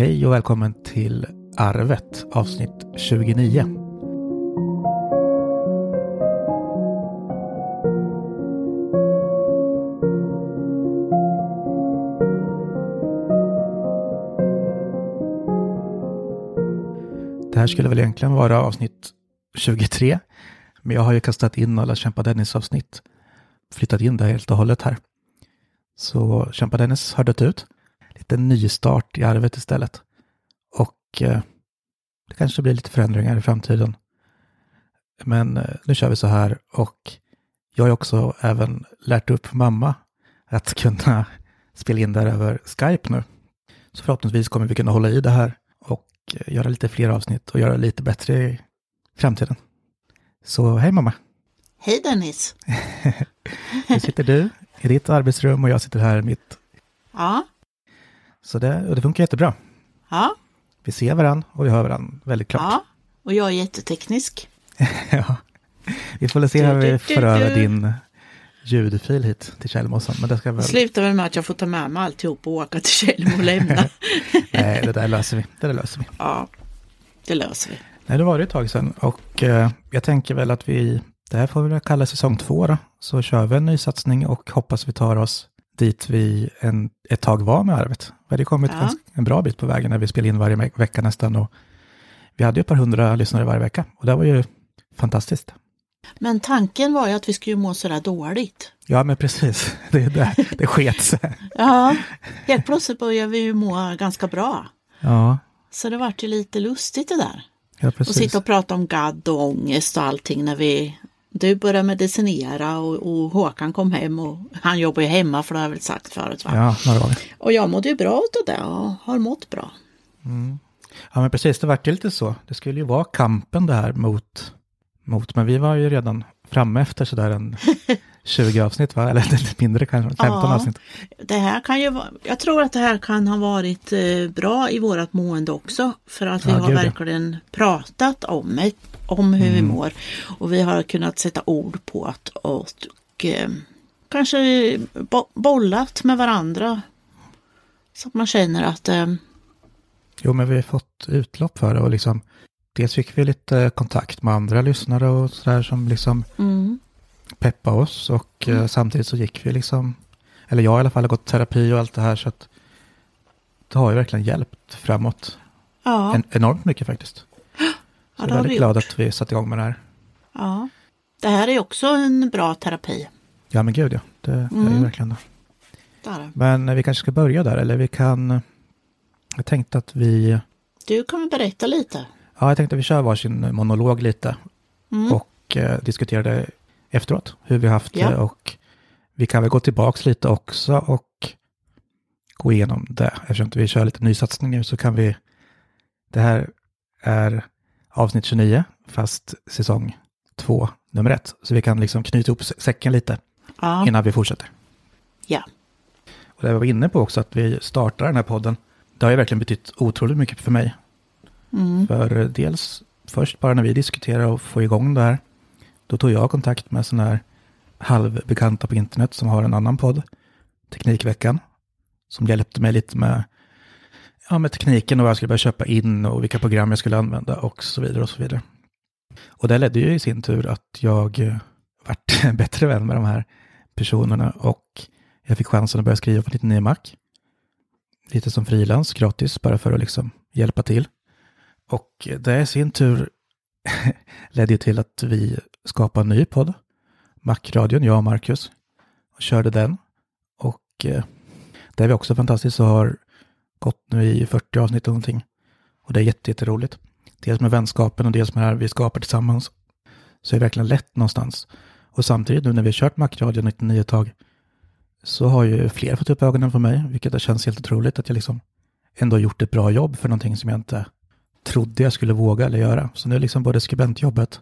Hej och välkommen till Arvet avsnitt 29. Det här skulle väl egentligen vara avsnitt 23. Men jag har ju kastat in alla Kämpa Dennis-avsnitt. Flyttat in det helt och hållet här. Så Kämpa Dennis har dött ut. Lite nystart i arvet istället. Och eh, det kanske blir lite förändringar i framtiden. Men eh, nu kör vi så här och jag har också även lärt upp mamma att kunna spela in där över Skype nu. Så förhoppningsvis kommer vi kunna hålla i det här och eh, göra lite fler avsnitt och göra lite bättre i framtiden. Så hej mamma! Hej Dennis! Nu sitter du i ditt arbetsrum och jag sitter här i mitt. Ja, Så det, det funkar jättebra. ja, Vi ser varandra och vi hör varandra väldigt klart. ja. Och jag är jätteteknisk. Ja. Vi får väl se hur vi för över din ljudfil hit till Källmossen. Men det ska väl... slutar väl med att jag får ta med mig alltihop och åka till Tjällmo och lämna. Nej, det där löser vi. Det där löser vi. ja, det löser vi. Nej, det var det ett tag sedan och eh, jag tänker väl att vi, det här får vi väl kalla säsong två då. Så kör vi en ny satsning och hoppas vi tar oss dit vi en, ett tag var med arvet. Vi hade kommit Ja. ganska, en bra bit på vägen när vi spelade in varje vecka nästan och vi hade ju ett par hundra lyssnare varje vecka och det var ju fantastiskt. Men tanken var ju att vi skulle må sådär dåligt. Ja, men precis. Det, det, det sket sig. Ja, helt plötsligt började vi ju må ganska bra. Ja, Så det vart ju lite lustigt det där. ja Och precis. sitta och prata om gadd och ångest och allting när vi du började medicinera och, och Håkan kom hem och han jobbar ju hemma för det har jag väl sagt förut va? Ja, några gånger. Och jag mådde ju bra av det och har mått bra. Ja, men precis. Det vart ju lite så. Det skulle ju vara kampen det här mot, mot men vi var ju redan framme efter sådär en 20 avsnitt, va? Eller lite mindre kanske, 15 Ja. avsnitt. Det här kan ju vara, jag tror att det här kan ha varit eh, bra i vårat mående också. För att vi Ja, har gud, ja. verkligen pratat om, det, om hur Mm. vi mår. Och vi har kunnat sätta ord på att och, och eh, kanske bo, bollat med varandra. Så att man känner att eh, Jo, men vi har fått utlopp för det och liksom dels fick vi lite kontakt med andra lyssnare och sådär som liksom mm, peppade oss och eh, samtidigt så gick vi liksom, eller jag i alla fall har gått terapi och allt det här så att det har ju verkligen hjälpt framåt ja, en, enormt mycket faktiskt. Så ja, jag det är väldigt glad gjort. att vi satte igång med det här. Ja. Det här är också en bra terapi. Ja, men gud ja, det är ju Mm. verkligen det. Det är det. Men eh, vi kanske ska börja där, eller vi kan... Jag tänkte att vi... Du kan berätta lite? Ja, jag tänkte att vi kör varsin monolog lite Mm. och eh, diskuterar det efteråt, hur vi har haft Ja. det och vi kan väl gå tillbaks lite också och gå igenom det. Eftersom vi kör lite nysatsning nu så kan vi... Det här är avsnitt 29, fast säsong 2, nummer 1. Så vi kan liksom knyta ihop säcken lite Ja. innan vi fortsätter. ja. Och det var inne på också, att vi startar den här podden. Det har ju verkligen betytt otroligt mycket för mig. Mm. För dels, först bara när vi diskuterade och få igång det här, då tog jag kontakt med sådana här halvbekanta på internet som har en annan podd, Teknikveckan, som hjälpte mig lite med, ja, med tekniken och vad jag skulle börja köpa in och vilka program jag skulle använda och så vidare och så vidare. Och det ledde ju i sin tur att jag eh, vart en bättre vän med de här personerna och jag fick chansen att börja skriva på lite ny Mac. Lite som frilans, gratis, bara för att liksom hjälpa till. Och det i sin tur ledde ju till att vi skapa en ny podd, Macradion, jag och Marcus, och körde den. Och eh, det är vi också fantastiskt så har gått nu i 40 avsnitt och någonting. Och det är jätte, jätteroligt. Dels med vänskapen och dels med det här vi skapar tillsammans. Så det är verkligen lätt någonstans. Och samtidigt nu när vi har kört Macradion 99 tag så har ju fler fått upp ögonen för mig, vilket det känns helt otroligt att jag liksom ändå gjort ett bra jobb för någonting som jag inte trodde jag skulle våga eller göra. Så nu är liksom både skribentjobbet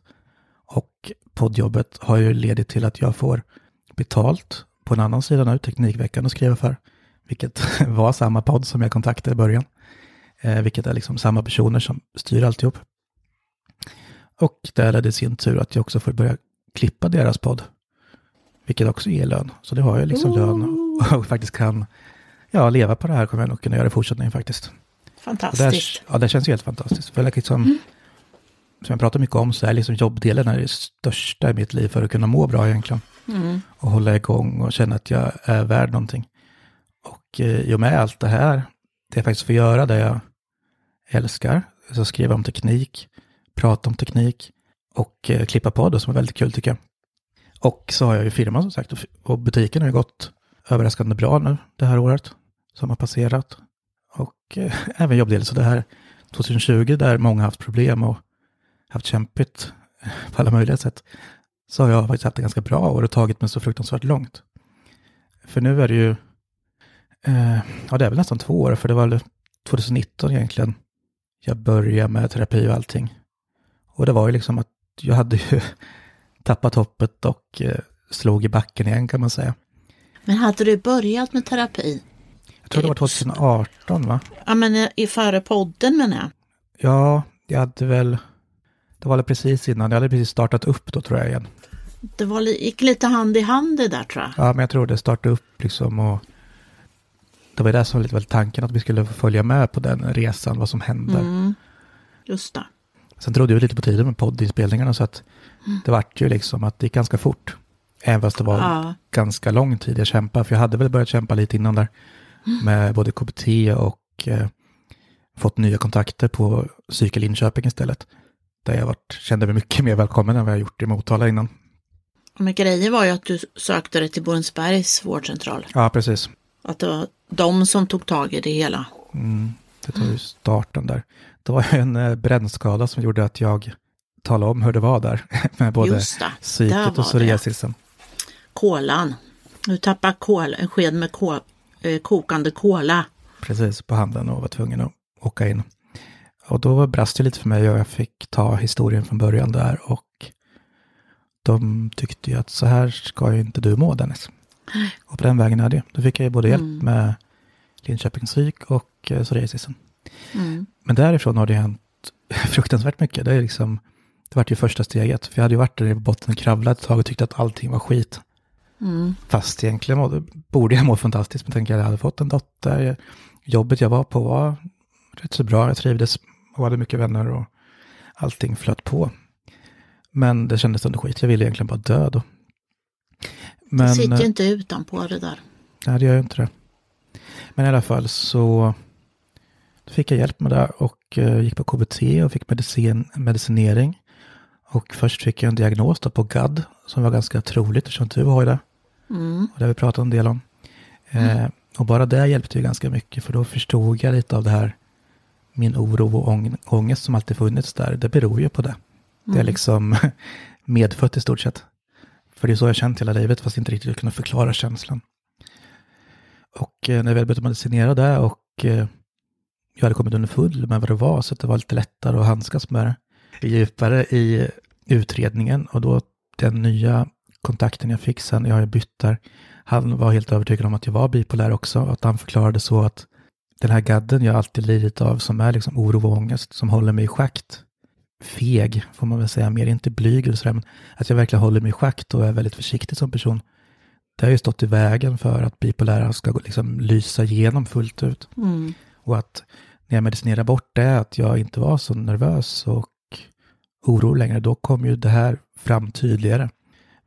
poddjobbet har ju ledit till att jag får betalt på en annan sida nu, Teknikveckan, att skriva för. Vilket var samma podd som jag kontaktade i början. Eh, vilket är liksom samma personer som styr alltihop. Och det ledde i sin tur att jag också får börja klippa deras podd. Vilket också ger lön. Så det har jag liksom lön och faktiskt kan ja, leva på det här kommer jag nog kunna göra i fortsättningen faktiskt. Och där, Fantastiskt. ja, det känns ju helt fantastiskt. För liksom, Som jag pratar mycket om så är liksom jobbdelen är det största i mitt liv för att kunna må bra egentligen. Mm. Och hålla igång och känna att jag är värd någonting. Och eh, i och med allt det här, det jag faktiskt får göra det jag älskar, så skriva om teknik, prata om teknik och eh, klippa podd som är väldigt kul tycker jag. Och så har jag ju firman som sagt och, butiken har ju gått överraskande bra nu det här året som har passerat. Och eh, även jobbdel, så det här 2020 där många haft problem och haft kämpigt på alla möjliga sätt, så har jag faktiskt haft det ganska bra och tagit mig så fruktansvärt långt. För nu är det ju, eh, ja det är väl nästan två år, för det var väl 2019 egentligen jag började med terapi och allting. Och det var ju liksom att jag hade ju tappat hoppet och eh, slog i backen igen kan man säga. Men hade du börjat med terapi? Jag tror det var 2018 va? Ja, men i- i före podden menar jag. Ja, jag hade väl, det var precis innan, jag hade precis startat upp då tror jag igen. Det var, gick lite hand i hand det där tror jag. Ja, men jag tror det startade upp liksom och det var det som var lite väl tanken att vi skulle följa med på den resan, vad som hände. Mm. Just det. Sen trodde jag lite på tiden med poddinspelningarna så att det vart ju liksom att det gick ganska fort. Även fast det var Ja. ganska lång tid jag kämpade, för jag hade väl börjat kämpa lite innan där med både KBT och eh, fått nya kontakter på Psyke Linköping istället. Där jag varit, kände mig mycket mer välkommen än vad jag gjort i Motala innan. Men grejen var ju att du sökte dig till Borensbergs vårdcentral. Ja, precis. Att det var de som tog tag i det hela. Mm, det tar ju starten där. Det var ju en eh, brännskada som gjorde att jag talade om hur det var där. Med både psyket och psoriasisen. Kolan. Du tappade kol, en sked med ko, eh, kokande kola. Precis, på handen och var tvungen att åka in. Och då brast det lite för mig och jag fick ta historien från början där och de tyckte ju att så här ska ju inte du må Dennis. Och på den vägen är det. Då fick jag ju både hjälp Mm. med Linköpings psyk och eh, psoriasisen. Mm. Men därifrån har det hänt fruktansvärt mycket. Det är liksom, det var ju första steget. För jag hade ju varit där i botten och kravlat ett tag och tyckte att allting var skit. Mm. Fast egentligen mådde, borde jag må fantastiskt med tanke att jag hade fått en dotter. Jobbet jag var på var rätt så bra. Jag trivdes och hade mycket vänner och allting flöt på. Men det kändes ändå skit. Jag ville egentligen bara dö då. det Men, sitter eh, ju inte utanpå det där. Nej, det gör ju inte det. Men i alla fall så fick jag hjälp med det och eh, gick på KBT och fick medicin, medicinering. Och först fick jag en diagnos då på GAD som var ganska troligt eftersom du har ju det. Mm. Och det har vi pratat en del om. Eh, och bara det hjälpte ju ganska mycket för då förstod jag lite av det här. Min oro och ång- ångest som alltid funnits där, det beror ju på det. Det är liksom medfött i stort sett. För det är så jag känt hela livet fast inte riktigt kunnat förklara känslan. Och eh, när jag väl började medicinera det och eh, jag hade kommit underfull med vad det var så att det var lite lättare att handskas med det. Djupare i utredningen och då den nya kontakten jag fick sen, jag har bytt där, han var helt övertygad om att jag var bipolär också att han förklarade så att den här gadden jag alltid lidit av som är liksom oro och ångest som håller mig i schakt, feg får man väl säga, mer inte blyg eller sådär, men att jag verkligen håller mig i schakt och är väldigt försiktig som person. Det har ju stått i vägen för att bipolära ska liksom lysa igenom fullt ut. Mm. Och att när jag medicinerar bort det, att jag inte var så nervös och orolig längre, då kom ju det här fram tydligare.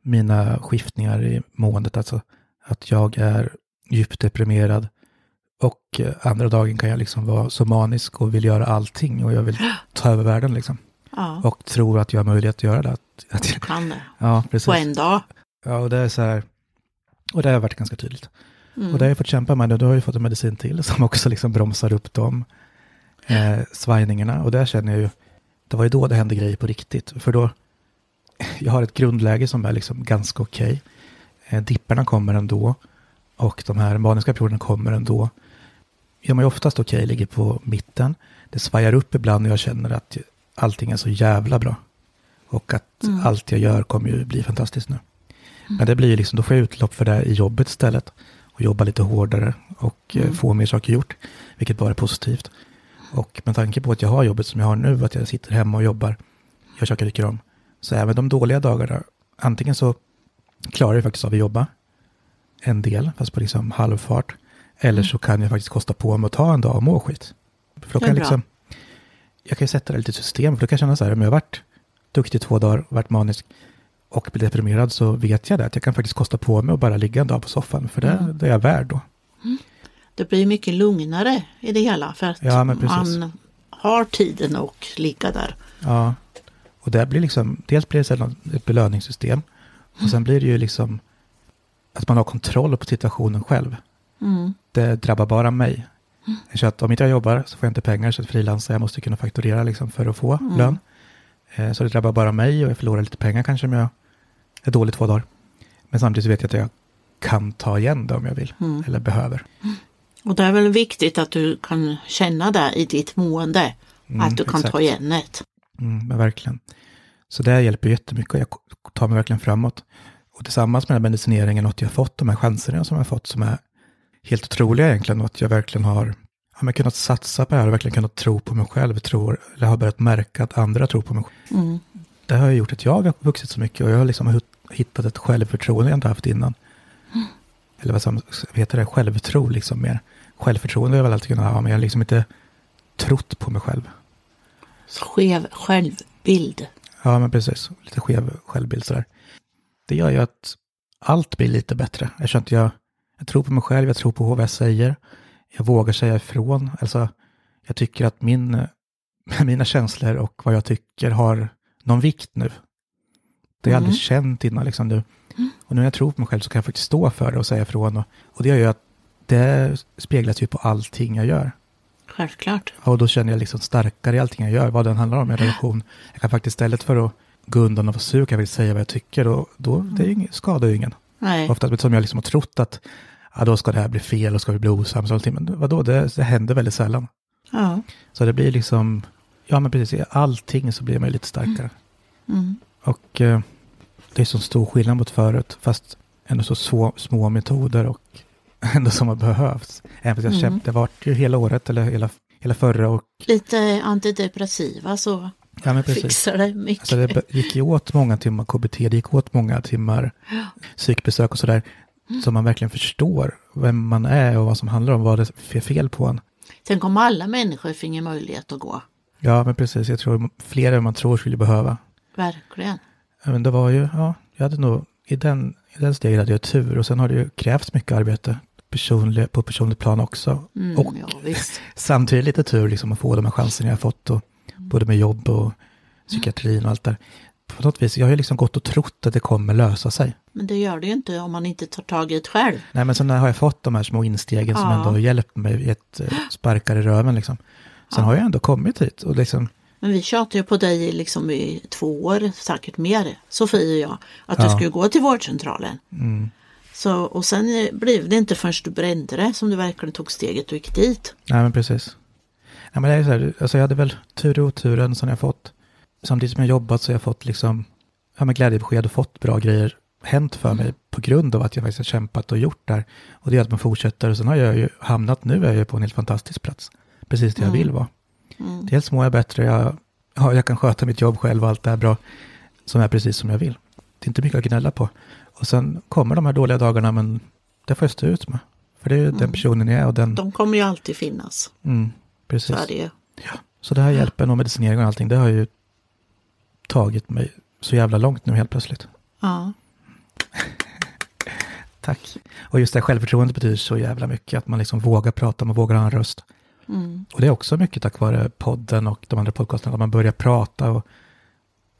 Mina skiftningar i måendet, alltså att jag är djupt deprimerad och eh, andra dagen kan jag liksom vara så manisk och vill göra allting och jag vill ta över världen liksom. Ja, Och tror att jag har möjlighet att göra det. Att, att, du kan det. ja, precis. På en dag. Ja, och det är så här, och det har varit ganska tydligt. Mm. Och det har jag fått kämpa med. Då har jag fått en medicin till som också liksom bromsar upp de eh, svajningarna. Och där känner jag ju, det var ju då det hände grejer på riktigt. För då, jag har ett grundläge som är liksom ganska okej. Eh, dipparna kommer ändå. Och de här maniska perioderna kommer ändå. Jag mår ju oftast okej, ligger på mitten. Det svajar upp ibland och jag känner att allting är så jävla bra. Och att Mm. allt jag gör kommer ju bli fantastiskt nu. Men det blir liksom, då får jag utlopp för det i jobbet istället. Och jobba lite hårdare och eh, Mm. få mer saker gjort. Vilket bara är positivt. Och med tanke på att jag har jobbet som jag har nu, att jag sitter hemma och jobbar, gör saker jag tycker om. Så även de dåliga dagarna, antingen så klarar jag faktiskt av att jobba en del, fast på liksom halvfart. Eller så kan jag faktiskt kosta på mig att ta en dag och må skit. För då kan jag, liksom, jag kan ju sätta det lite i system, för då kan jag känna så här, om jag har varit duktig två dagar, varit manisk och blir deprimerad så vet jag det, att jag kan faktiskt kosta på mig att bara ligga en dag på soffan, för det, Mm. det är jag värd då. Det blir mycket lugnare i det hela för att Ja, man har tiden och ligga där. Ja, och det blir liksom, dels blir det ett belöningssystem och sen blir det ju liksom att man har kontroll på situationen själv. Mm. Det drabbar bara mig. Så att om inte jag jobbar så får jag inte pengar, så att frilansar, jag måste kunna fakturera liksom för att få Mm. lön. Eh, Så det drabbar bara mig och jag förlorar lite pengar kanske om jag är dålig två dagar. Men samtidigt så vet jag att jag kan ta igen det om jag vill Mm. eller behöver. Och det är väl viktigt att du kan känna det i ditt mående. Mm, att du kan exakt. ta igen det. Mm, men verkligen. Så det hjälper jättemycket och jag tar mig verkligen framåt. Och tillsammans med den här medicineringen och att jag fått de här chanserna som jag har fått som är helt otroliga egentligen och att jag verkligen har, har man kunnat satsa på det här och verkligen kunnat tro på mig själv, tror, eller har börjat märka att andra tror på mig. Mm. Det har gjort att jag har vuxit så mycket och jag har liksom hittat ett självförtroende jag inte haft innan. Eller vad som heter det, självtro liksom mer. Självförtroende har jag väl alltid kunnat ha, men jag har liksom inte trott på mig själv. Skev självbild. Ja, men precis. Lite skev självbild sådär. Det gör ju att allt blir lite bättre. Jag känner att jag, jag tror på mig själv, jag tror på vad jag säger. Jag vågar säga ifrån. Alltså, jag tycker att min, mina känslor och vad jag tycker har någon vikt nu. Det har jag Mm. aldrig känt innan. Liksom, nu. Och nu när jag tror på mig själv så kan jag faktiskt stå för det och säga ifrån. Och, och det gör ju att det speglas ju på allting jag gör. Självklart. Och då känner jag liksom starkare i allting jag gör, vad den handlar om i en relation. Jag kan faktiskt istället för att gå undan och vara sur, kan jag säga vad jag tycker. Och då, det är ju ingen, skadar ju ingen. Nej. Ofta som jag liksom har trott att ja, då ska det här bli fel och ska vi bli osams. och allting. Men vadå, det, det händer väldigt sällan. Ja. Så det blir liksom, ja men precis, i allting så blir man ju lite starkare. Mm. Och eh, det är så stor skillnad mot förut, fast ändå så små, små metoder och ändå som har behövts. Även fast jag Mm. kämpade, det har varit ju hela året eller hela, hela förra och Lite antidepressiva så ja men precis. fixar det mycket. Alltså det gick ju åt många timmar KBT, det gick åt många timmar psykbesök och sådär. Så man verkligen förstår vem man är och vad som handlar om, vad det är fel på en. Tänk om alla människor finge möjlighet att gå. Ja, men precis, jag tror fler än man tror skulle behöva. Verkligen. Men det var ju, ja, jag hade nog, i den, i den stegen hade jag tur och sen har det ju krävts mycket arbete personlig, på personligt plan också. Mm, Och ja, samtidigt lite tur liksom att få de här chanserna jag har fått, och, både med jobb och psykiatrin och allt där. På något vis, jag har ju liksom gått och trott att det kommer lösa sig. Men det gör det ju inte om man inte tar tag i det själv. Nej, men sen har jag fått de här små instegen som Ja. ändå har hjälpt mig, gett eh, sparkar i röven liksom. Sen Ja. har jag ändå kommit hit och liksom, Men vi tjatade ju på dig liksom i två år, säkert mer, Sofie och jag, att du Ja. skulle gå till vårdcentralen. mm, Så, och sen blev det inte förrän du brände det som du verkligen tog steget och gick dit. nej men precis. Nej, men det är så här, alltså jag hade väl tur och oturen som jag fått. Samtidigt som jag jobbat så har jag fått liksom, ja med glädjebesked och fått bra grejer hänt för mig på grund av att jag faktiskt har kämpat och gjort det här. Och det gör att man fortsätter och sen har jag ju hamnat, nu är jag ju på en helt fantastisk plats. Precis där jag Mm. vill vara. Mm. Dels mår jag bättre, jag, ja, jag kan sköta mitt jobb själv och allt det här bra. Som är precis som jag vill. Det är inte mycket att gnälla på. Och sen kommer de här dåliga dagarna, men det får jag stå ut med. För det är ju den personen jag är och den... De kommer ju alltid finnas. Mm, Så precis. är det ju. Så det här hjälpen och medicinering och allting, det har ju tagit mig så jävla långt nu helt plötsligt. Ja. Tack. Och just det här självförtroendet betyder så jävla mycket, att man liksom vågar prata, man vågar ha en röst. Mm. Och det är också mycket tack vare podden och de andra podcasterna, att man börjar prata och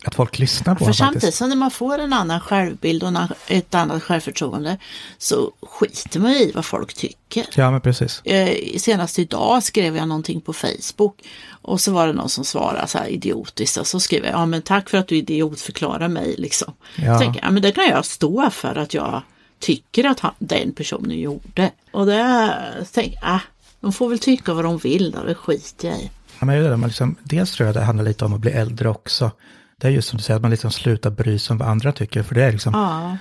att folk lyssnar på För samtidigt faktiskt. så när man får en annan självbild och ett annat självförtroende så skiter man i vad folk tycker. Ja, men precis. Eh, senast idag skrev jag någonting på Facebook och så var det någon som svarade så här idiotiskt och så skrev jag ja men tack för att du idiotförklarar mig liksom. Ja. Så jag, ja, men det kan jag stå för att jag tycker att han, den personen gjorde. Och det tänker jag, äh, de får väl tycka vad de vill då, det skiter jag i. Ja, men det, man liksom, dels tror jag det handlar lite om att bli äldre också. Det är just som du säger, att man liksom slutar bry sig om vad andra tycker. För det är liksom, Ja,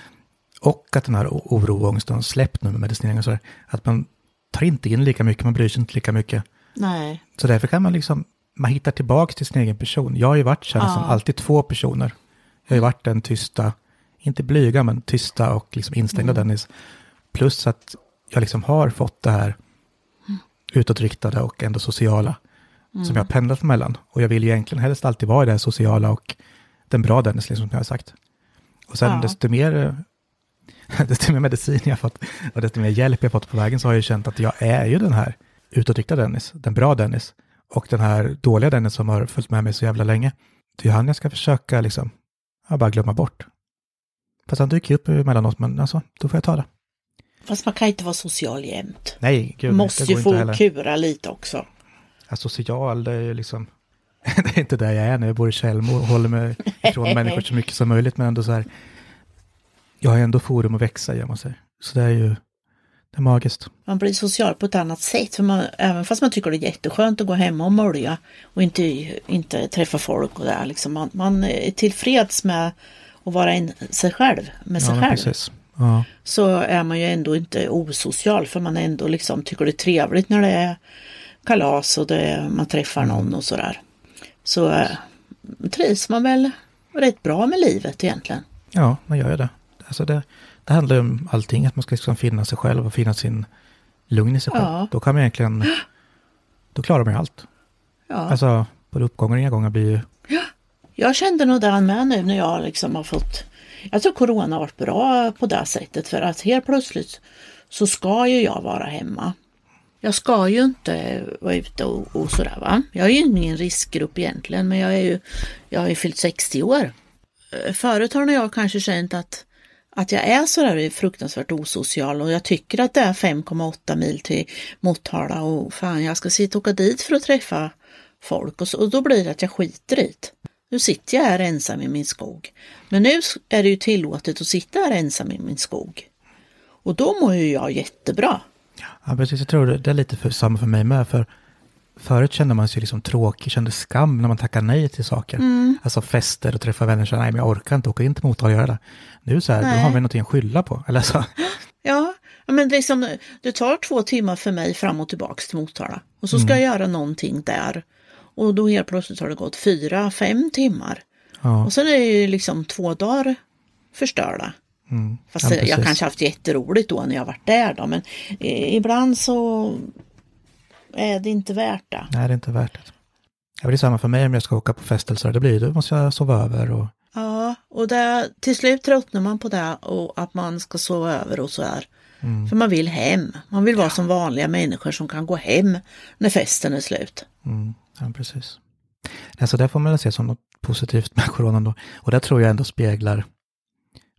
Och att den här oro och ångesten har släppt nu med medicinering och sådär. Att man tar inte in lika mycket, man bryr sig inte lika mycket. nej, Så därför kan man liksom, man hittar tillbaka till sin egen person. Jag har ju varit känns som Ja. alltid två personer. Jag har ju varit den tysta, inte blyga men tysta och liksom instängda Dennis. Plus att jag liksom har fått det här utåtriktade och ändå sociala. som jag har pendlat mellan. Och jag vill ju egentligen helst alltid vara i det här sociala och den bra Dennis, liksom, som jag har sagt. Och sen Ja. desto mer desto mer medicin jag har fått och desto mer hjälp jag fått på vägen så har jag känt att jag är ju den här utåtriktade Dennis, den bra Dennis. Och den här dåliga Dennis som har följt med mig så jävla länge. Det är han jag ska försöka liksom, jag bara glömma bort. Fast han dyker upp emellanåt, men alltså, då får jag ta det. Fast man kan inte vara social jämt. Nej, gud, måste ju få kura lite också. Ja, social, det är ju liksom, det är inte där jag är när jag bor i Tjällmo och håller mig ifrån människor så mycket som möjligt, men ändå så här, jag har ändå forum att växa i, om man säger. Så det är ju, det är magiskt. Man blir social på ett annat sätt. För man, även fast man tycker det är jätteskönt att gå hemma och mölja och inte, inte träffa folk och där. Liksom man, man är tillfreds med att vara en, sig själv, med sig ja, själv. Ja, Så är man ju ändå inte osocial för man ändå liksom tycker det är trevligt när det är kalas och det, man träffar Mm. någon och sådär. Så äh, trivs man väl rätt bra med livet egentligen. ja, man gör ju det. Alltså det, det handlar ju om allting, att man ska liksom finna sig själv och finna sin lugn i sig själv. Ja. Då kan man egentligen, då klarar man ju allt. Ja. Alltså, både uppgångar och nedgångar blir ju, Jag kände nog den med nu när jag liksom har fått Jag tror corona har varit bra på det sättet för att helt plötsligt så ska ju jag vara hemma. Jag ska ju inte vara ute och, och sådär va. Jag är ju ingen riskgrupp egentligen men jag är ju Jag har ju fyllt 60 år. Eh, förut har jag kanske känt att att jag är sådär fruktansvärt osocial och jag tycker att det är 5,8 mil till Motala och fan jag ska sitta och åka dit för att träffa folk och, så, och då blir det att jag skiter i det. Nu sitter jag här ensam i min skog. Men nu är det ju tillåtet att sitta här ensam i min skog. Och då mår ju jag jättebra ja precis, jag tror det, är lite för, samma för mig med, för förut kände man sig liksom tråkig, kände skam när man tackade nej till saker. Alltså fester och träffa vänner, så nej men jag orkar inte åka in till Motala och göra det. Nu så här, då Nej. har vi någonting att skylla på. Eller så, Ja, men liksom, det tar två timmar för mig fram och tillbaks till Motala. Och så ska jag göra någonting där. Och då helt plötsligt har det gått fyra, fem timmar. ja. Och sen är det ju liksom två dagar förstörda. Mm. Fast ja, jag kanske haft jätteroligt då när jag varit där då. Men eh, ibland så är det inte värt det. Nej, det är inte värt det. Ja, det är samma för mig om jag ska åka på fest eller så. här, Det blir då måste jag sova över och Ja, och det, till slut tröttnar man på det och att man ska sova över och så här. Mm. För man vill hem. Man vill vara som vanliga människor som kan gå hem när festen är slut. Mm, ja, precis. Alltså det får man väl se som något positivt med coronan då. Och det tror jag ändå speglar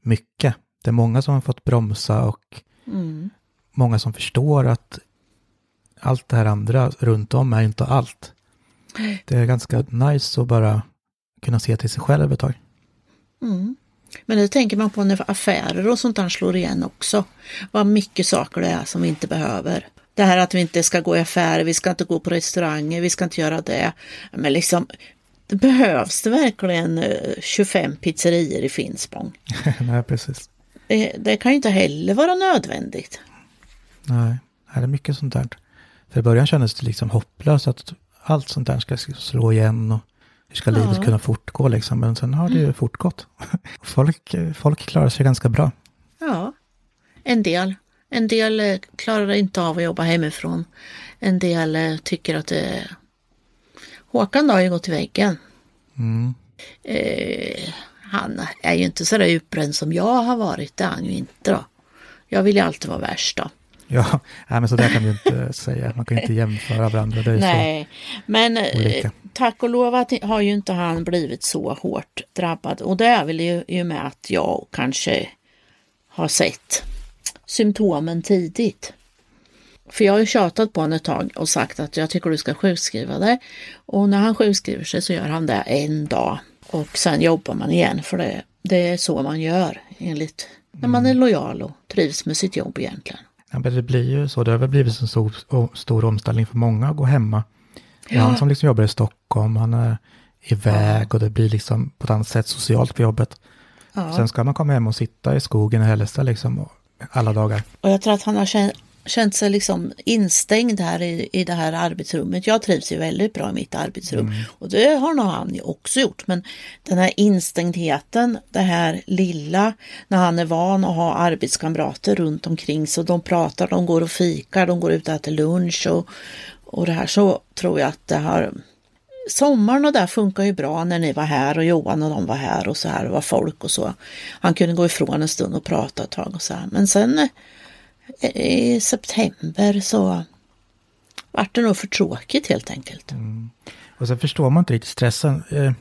mycket. Det är många som har fått bromsa och Mm. många som förstår att allt det här andra runt om är inte allt. Det är ganska nice att bara kunna se till sig själv ett tag. Mm. Men det tänker man på när affärer och sånt där slår igen också. Vad mycket saker det är som vi inte behöver. Det här att vi inte ska gå i affärer, vi ska inte gå på restauranger, vi ska inte göra det. Men liksom, behövs det verkligen eh, 25 pizzerior i Finspång? Nej, precis. Det, det kan ju inte heller vara nödvändigt. Nej, det är mycket sånt där. För i början kändes det liksom hopplöst att allt sånt där ska slå igen och hur ska livet Ja. kunna fortgå liksom. Men sen har det ju fortgått. folk, folk klarar sig ganska bra. Ja, en del. En del eh, klarar inte av att jobba hemifrån. En del eh, tycker att det... Håkan har ju gått till väggen. Mm. Eh, han är ju inte sådär utbränd som jag har varit, det är han ju inte då. Jag vill ju alltid vara värst då. Ja, nej, men så där kan du inte säga. Man kan inte jämföra varandra. Det är Nej, men eh, olika. tack och lov att har ju inte han blivit så hårt drabbad. Och det är väl ju, ju med att jag kanske har sett symptomen tidigt. För jag har ju tjatat på honom ett tag och sagt att jag tycker du ska sjukskriva dig. Och när han sjukskriver sig så gör han det en dag. Och sen jobbar man igen för det, det är så man gör enligt när man är lojal och trivs med sitt jobb egentligen. Ja, men det blir ju så. Det har väl blivit en stor, stor omställning för många att gå hemma. Ja. Han som liksom jobbar i Stockholm, han är iväg och det blir liksom på ett annat sätt socialt på jobbet. Ja. Sen ska man komma hem och sitta i skogen i Hällestad liksom och- alla dagar. Och jag tror att han har känt, sig liksom instängd här i, i det här arbetsrummet. Jag trivs ju väldigt bra i mitt arbetsrum och det har nog han ju också gjort. Men den här instängdheten, det här lilla, när han är van att ha arbetskamrater runt omkring så de pratar, de går och fikar, de går ut och äter lunch och, och det här så tror jag att det har Sommaren och där funkar ju bra när ni var här och Johan och de var här och så här och var folk och så. Han kunde gå ifrån en stund och prata ett tag och så här. Men sen i september så vart det nog för tråkigt helt enkelt. Mm. Och sen förstår man inte riktigt stressen. Eh,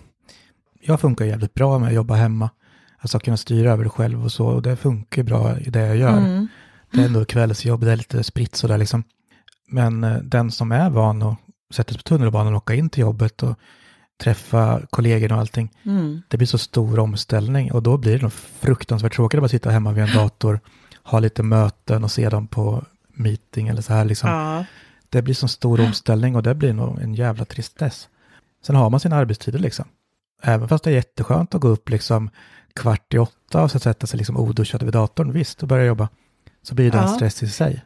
jag funkar jävligt bra med att jobba hemma. Alltså kunna styra över det själv och så. Och det funkar bra i det jag gör. Mm. Det är ändå kvällsjobb, det är lite spritt sådär liksom. Men eh, den som är van att sätta sig på tunnelbanan och åka in till jobbet och träffa kollegor och allting. Mm. Det blir så stor omställning och då blir det nog fruktansvärt tråkigt att bara sitta hemma vid en dator, ha lite möten och se dem på meeting eller så här liksom. Ja. Det blir så stor omställning och det blir nog en jävla tristess. Sen har man sina arbetstider liksom. Även fast det är jätteskönt att gå upp liksom kvart i åtta och så sätta sig liksom oduschad vid datorn, visst, och börja jobba. Så blir det ja. en stress i sig.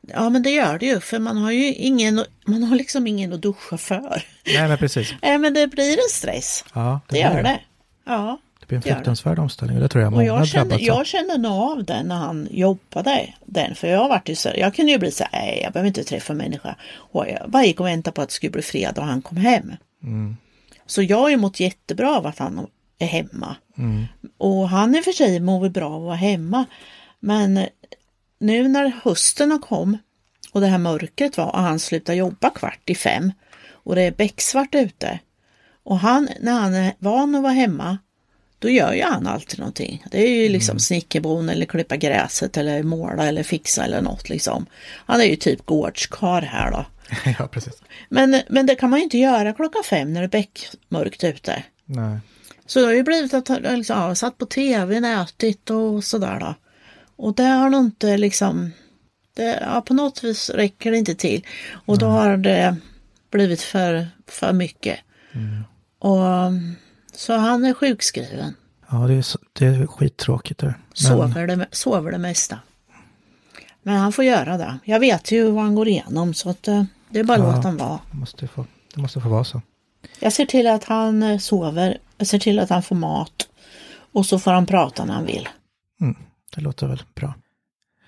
Ja men det gör det ju för man har ju ingen, man har liksom ingen att duscha för. Nej men precis. Nej men det blir en stress. Ja det, det gör det. det. Ja. Blir en fruktansvärd omställning och det tror jag många jag kände, Jag kände nog av den när han jobbade den för jag har varit så jag kunde ju bli så här, nej jag behöver inte träffa människa. Och jag bara gick och väntade på att det skulle bli fredag och han kom hem. Mm. Så jag har ju mått jättebra av att han är hemma. Mm. Och han i och för sig mår väl bra av att vara hemma. Men nu när hösten kom och det här mörkret var och han slutar jobba kvart i fem och det är becksvart ute och han, när han är van att vara hemma, då gör ju han alltid någonting. Det är ju liksom mm. snickerbon eller klippa gräset eller måla eller fixa eller något liksom. Han är ju typ gårdskar här då. ja, precis. Men, men det kan man ju inte göra klockan fem när det är beckmörkt ute. Nej. Så det har ju blivit att han liksom, ja, satt på tv, ätit och sådär då. Och det har nog inte liksom, det, ja, på något vis räcker det inte till. Och då har det blivit för, för mycket. Mm. Och Så han är sjukskriven. Ja, det är, det är skittråkigt. Det. Sover, det, sover det mesta. Men han får göra det. Jag vet ju vad han går igenom så att eh, det är bara ja, låt han vara. Det måste, få, det måste få vara så. Jag ser till att han eh, sover. Jag ser till att han får mat. Och så får han prata när han vill. Mm. Det låter väl bra.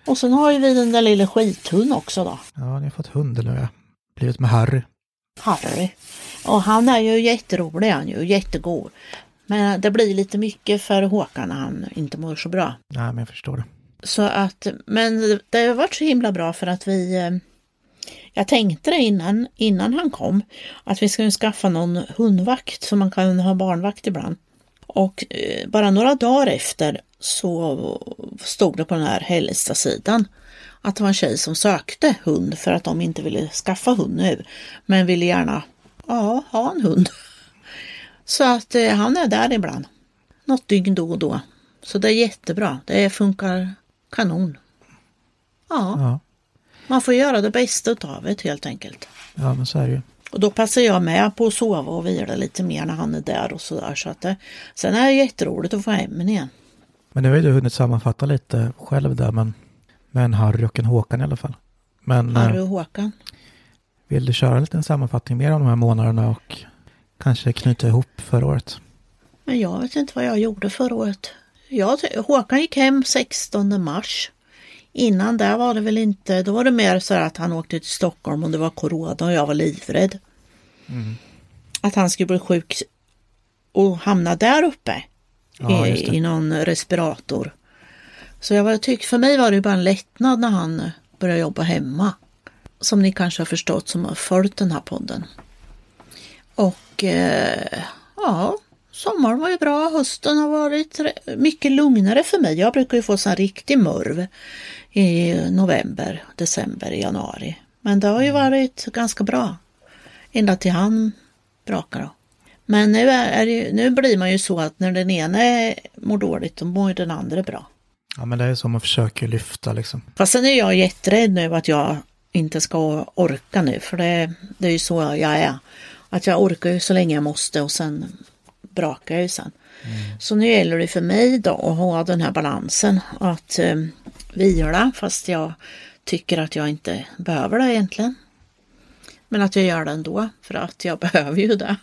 Och sen har ju vi den där lilla skithund också då. Ja, ni har fått hund nu ja. Blivit med Harry. Harry. Och han är ju jätterolig, han är ju jättegod. Men det blir lite mycket för Håkan när han inte mår så bra. Nej, men jag förstår det. Så att, men det har varit så himla bra för att vi eh, jag tänkte det innan, innan han kom, att vi skulle skaffa någon hundvakt så man kan ha barnvakt ibland. Och eh, bara några dagar efter så stod det på den här Hällestad-sidan att det var en tjej som sökte hund för att de inte ville skaffa hund nu, men ville gärna ja, ha en hund. Så att eh, han är där ibland, något dygn då och då. Så det är jättebra, det funkar kanon. Ja, ja. man får göra det bästa av det helt enkelt. Ja, men så är det ju. Och då passar jag med på att sova och vila lite mer när han är där och sådär. Så att det, sen är det jätteroligt att få hem igen. Men nu har ju du hunnit sammanfatta lite själv där, men med en Harry och en Håkan i alla fall. Men, Harry och Håkan. Vill du köra en liten sammanfattning mer om de här månaderna och kanske knyta ihop förra året? Men jag vet inte vad jag gjorde förra året. Jag, Håkan gick hem 16 mars. Innan där var det väl inte, då var det mer så att han åkte till Stockholm och det var corona och jag var livrädd. Mm. Att han skulle bli sjuk och hamna där uppe ja, i, i, någon respirator. Så jag tyckte, för mig var det bara en lättnad när han började jobba hemma. Som ni kanske har förstått som har följt den här podden. Och eh, ja, sommaren var ju bra. Hösten har varit mycket lugnare för mig. Jag brukar ju få sån riktig murv i november, december, januari. Men det har ju mm. varit ganska bra. Ända till han brakar. Men nu, är det, nu blir man ju så att när den ena mår dåligt då mår den andra bra. Ja men det är så man försöker lyfta liksom. Fast sen är jag jätterädd nu att jag inte ska orka nu för det, det är ju så jag är. Att jag orkar ju så länge jag måste och sen brakar jag ju sen. Mm. Så nu gäller det för mig då att ha den här balansen. Att eh, vila fast jag tycker att jag inte behöver det egentligen. Men att jag gör det ändå för att jag behöver ju det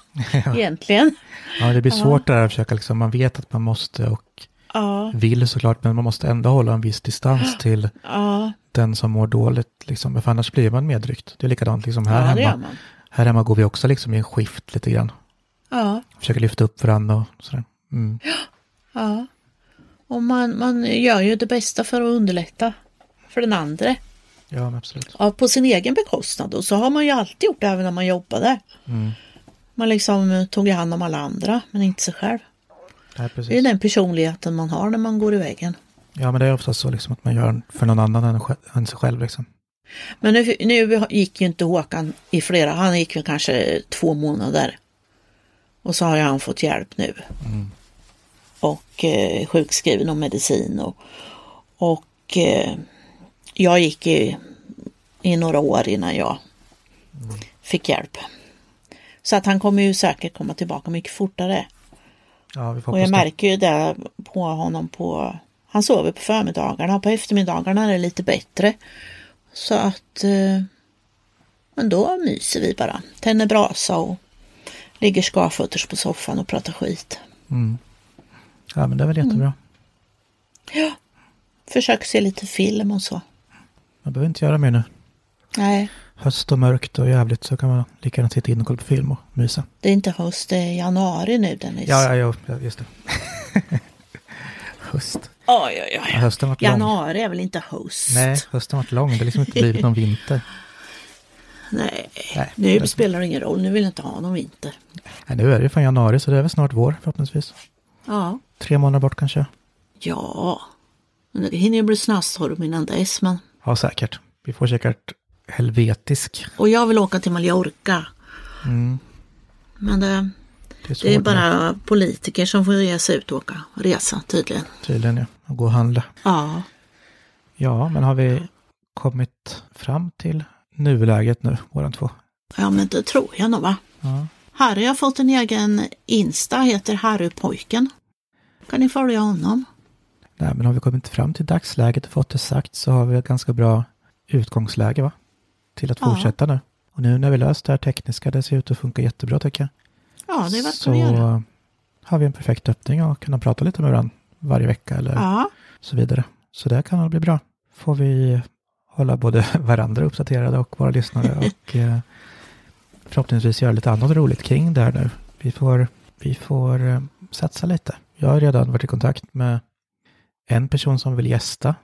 ja. egentligen. Ja, det blir svårt ja. där att försöka, liksom, man vet att man måste och ja. vill såklart, men man måste ändå hålla en viss distans till. Den som mår dåligt, liksom, för annars blir man medryckt. Det är likadant liksom här ja, hemma. Här hemma går vi också liksom i en skift lite grann. Ja, Försöker lyfta upp varandra och sådär. Mm. ja. Och man, man gör ju det bästa för att underlätta för den andra. Ja, absolut. Ja, på sin egen bekostnad. Och så har man ju alltid gjort det även när man jobbade. Mm. Man liksom tog hand om alla andra, men inte sig själv. Nej, Det är den personligheten man har när man går i väggen. Ja, men det är oftast så liksom att man gör för någon annan än, sig själv. Liksom. Men nu, nu gick ju inte Håkan i flera, han gick väl kanske två månader. Och så har ju han fått hjälp nu. Mm. Och eh, sjukskriven och medicin. Och, och eh, jag gick i, i några år innan jag fick hjälp. Så att han kommer ju säkert komma tillbaka mycket fortare. Ja, Och jag märker ju det på honom på... Han sover på förmiddagarna. På eftermiddagarna är det lite bättre. Så att... eh, Men då myser vi bara. Tänder brasa och ligger skavfötters på soffan och pratar skit. Mm. Ja, men det är väl jättebra. Ja. Försöker se lite film och så. Man behöver inte göra mer nu. Nej, Höst och mörkt och jävligt så kan man lika gärna sitta in och kolla på film och mysa. det är inte höst, det är januari nu Dennis. Ja, ja, ja, just det. Höst. Oj, oj, oj. hösten varit lång. Januari är väl inte höst? Nej, hösten har varit lång. Det har liksom inte blivit någon vinter. Nej. Nej, Nu det- spelar det ingen roll. Nu vill jag inte ha någon vinter. Nej, nu är det ju fan januari så det är väl snart vår förhoppningsvis. Ja. Tre månader bort kanske. Ja. Men det hinner ju bli snöstorm innan dess. Men... Ja, säkert. Vi får säkert helvetisk. Och jag vill åka till Mallorca. Mm, Men det, det är det är nu, bara politiker som får sig ut och åka resa tydligen. Tydligen ja. Och gå och handla. Ja. Ja, men har vi kommit fram till nuläget nu, våran två? Ja men det tror jag nog va. Ja. Harry har fått en egen Insta, heter Harrypojken. Kan ni följa honom? Nej, men har vi kommit fram till dagsläget och fått det sagt så har vi ett ganska bra utgångsläge va? Till att Ja. fortsätta nu. Och nu när vi löst det här tekniska, det ser ut att funka jättebra tycker jag. Ja, det verkar så göra. har vi en perfekt öppning och kunna prata lite med varandra varje vecka eller Ja, så vidare. Så det kan nog bli bra. Får vi hålla både varandra uppdaterade och våra lyssnare och eh, förhoppningsvis göra lite annat roligt kring det här nu. Vi får, vi får eh, satsa lite. Jag har redan varit i kontakt med en person som vill gästa.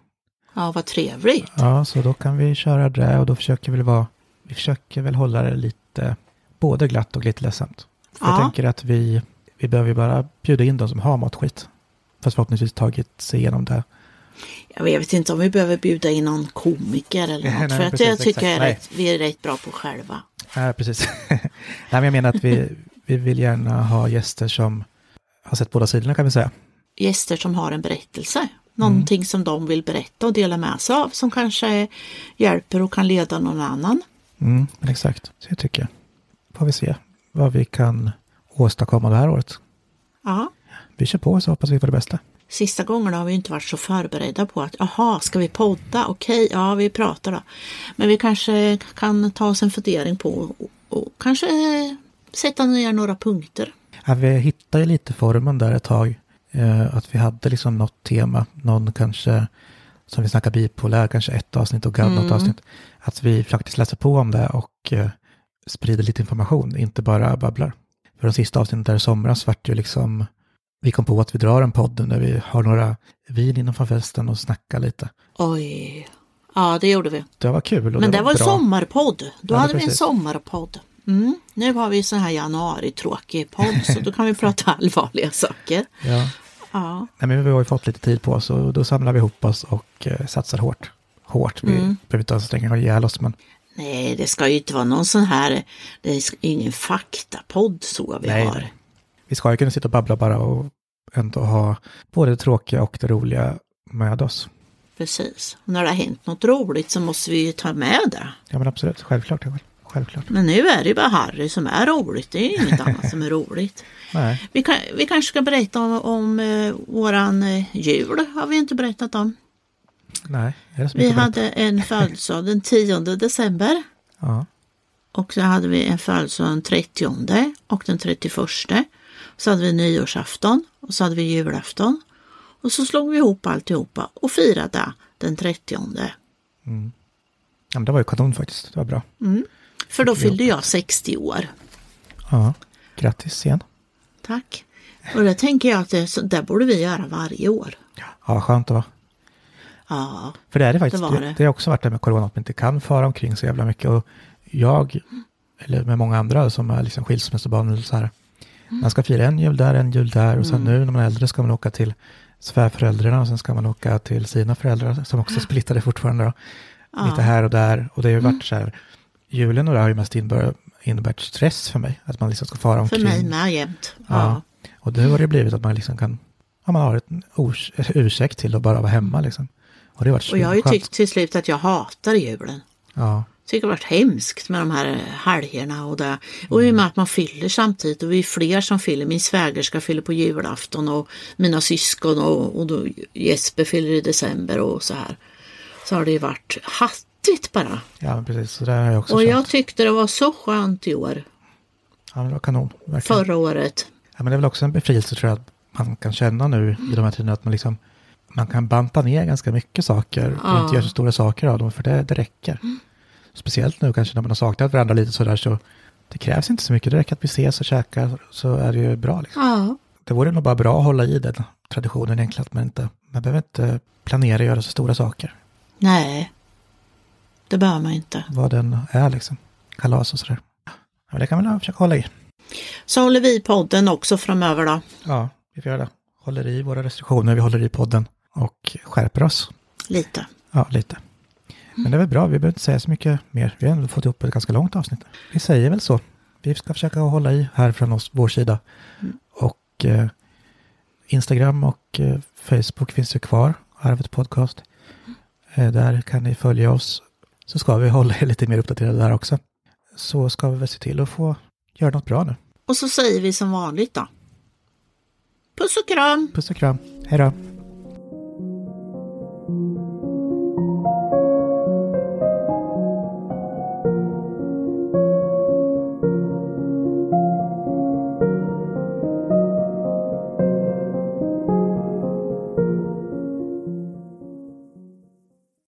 ja vad trevligt. Ja, så då kan vi köra det och då försöker vi vara, vi försöker väl hålla det lite både glatt och lite ledsamt. För jag Ja. tänker att vi, vi behöver ju bara bjuda in de som har matskit. Fast förhoppningsvis tagit sig igenom det. Jag vet inte om vi behöver bjuda in någon komiker eller Nej, något. nej, för att precis, jag tycker exakt. jag är Nej. rätt, vi är rätt bra på själva. Nej, precis. Nej, men jag menar att vi, vi vill gärna ha gäster som har sett båda sidorna kan vi säga. Gäster som har en berättelse. Någonting Mm. som de vill berätta och dela med sig av. Som kanske hjälper och kan leda någon annan. Mm, exakt, så jag tycker jag. Får vi se vad vi kan åstadkomma det här året. Ja. Vi kör på så hoppas vi på det bästa. Sista gångerna har vi inte varit så förberedda på att jaha, ska vi podda? Okej, ja vi pratar då. Men vi kanske kan ta oss en fundering på och, kanske eh, sätta ner några punkter. Ja, vi hittade lite formen där ett tag. Eh, att vi hade liksom något tema, någon kanske som vi snackar bipolär, kanske ett avsnitt och gadd något avsnitt. Att vi faktiskt läser på om det och eh, sprider lite information, inte bara babblar. För de sista avsnitten där i somras vart ju liksom, vi kom på att vi drar en podd när vi har några vin innanför festen och snackar lite. Oj, ja det gjorde vi. Det var kul. Och Men det var en bra. sommarpodd. Då Ja, hade vi en sommarpodd. Mm. Nu har vi sån här januari-tråkig podd så då kan vi prata allvarliga saker. Ja. Ja, Nej, men vi har ju fått lite tid på oss och då samlar vi ihop oss och eh, satsar hårt. Hårt, vi Mm. behöver inte ens stänga ihjäl oss men nej det ska ju inte vara någon sån här, det är ingen faktapodd så vi Nej, har. vi ska ju kunna sitta och babbla bara och ändå ha både det tråkiga och det roliga med oss. Precis. Och när det har hänt något roligt så måste vi ju ta med det. Ja men absolut, självklart. Självklart. Men nu är det ju bara Harry som är roligt. Det är ju inget annat som är roligt. Nej, Vi, kan, vi kanske ska berätta om, om eh, våran eh, jul. Har vi inte berättat om. Nej. Vi hade en födelsedag den 10 december. Ja, Och så hade vi en födelsedag den 30 och den 31. Så hade vi nyårsafton och så hade vi julafton. Och så slog vi ihop alltihopa och firade den 30. Ja, men det var ju kanon faktiskt. Det var bra. För då fyllde jag 60 år. Ja, grattis igen. Tack. Och det tänker jag att det, så- borde vi göra varje år. Ja, skönt det var. Ja, För det är det faktiskt. Det Det, det. har också varit det med corona, att man inte kan fara omkring så jävla mycket. Och jag, eller med många andra som är liksom skilsmässobarn eller så här. Mm. Man ska fira en jul där, en jul där och sen nu när man är äldre ska man åka till svärföräldrarna och sen ska man åka till sina föräldrar som också splittade fortfarande. Då. Lite här och där. Och det har ju varit så här, julen och det har ju mest innebär, innebärt stress för mig. Att man liksom ska fara för omkring. mig med jämt. Ja. Ja. Och nu har det blivit att man liksom kan, ja, man har ett urs, ursäkt till att bara vara hemma liksom. Och det varit Och jag har ju tyckt till slut att jag hatar julen. Ja, tycker det har varit hemskt med de här helgerna och det. Och i och med att man fyller samtidigt och vi är fler som fyller. Min svägerska fyller på julafton och mina syskon och, och då Jesper fyller i december och så här. Så har det ju varit hattigt bara. ja precis. Så det har jag också Och känt. jag tyckte det var så skönt i år. Ja, men det var kanon. Verkligen. Förra året. Ja, men det är väl också en befrielse tror jag att man kan känna nu i de här tiderna. Att man liksom, man kan banta ner ganska mycket saker och Ja. inte göra så stora saker av dem. För det, det räcker. Speciellt nu kanske när man har saknat varandra lite sådär så det krävs inte så mycket. Det räcker att vi ses och käkar så är det ju bra. Liksom. Ja. Det vore nog bara bra att hålla i den traditionen egentligen. Att man, inte, man behöver inte planera och göra så stora saker. Nej. Det behöver man inte. Vad den är liksom. Kalas och sådär. Men det kan man försöka hålla i. Så håller vi podden också framöver då. Ja, vi får göra det. Håller i våra restriktioner, vi håller i podden och skärper oss. Lite. Ja, lite. Men det är väl bra, vi behöver inte säga så mycket mer. Vi har ändå fått ihop ett ganska långt avsnitt. Vi säger väl så. Vi ska försöka hålla i här från oss, vår sida. Och eh, Instagram och eh, Facebook finns ju kvar, Arvet Podcast. Eh, där kan ni följa oss. Så ska vi hålla er lite mer uppdaterade där också. Så ska vi väl se till att få göra något bra nu. Och så säger vi som vanligt då. Puss och kram! Puss och kram. Hej då.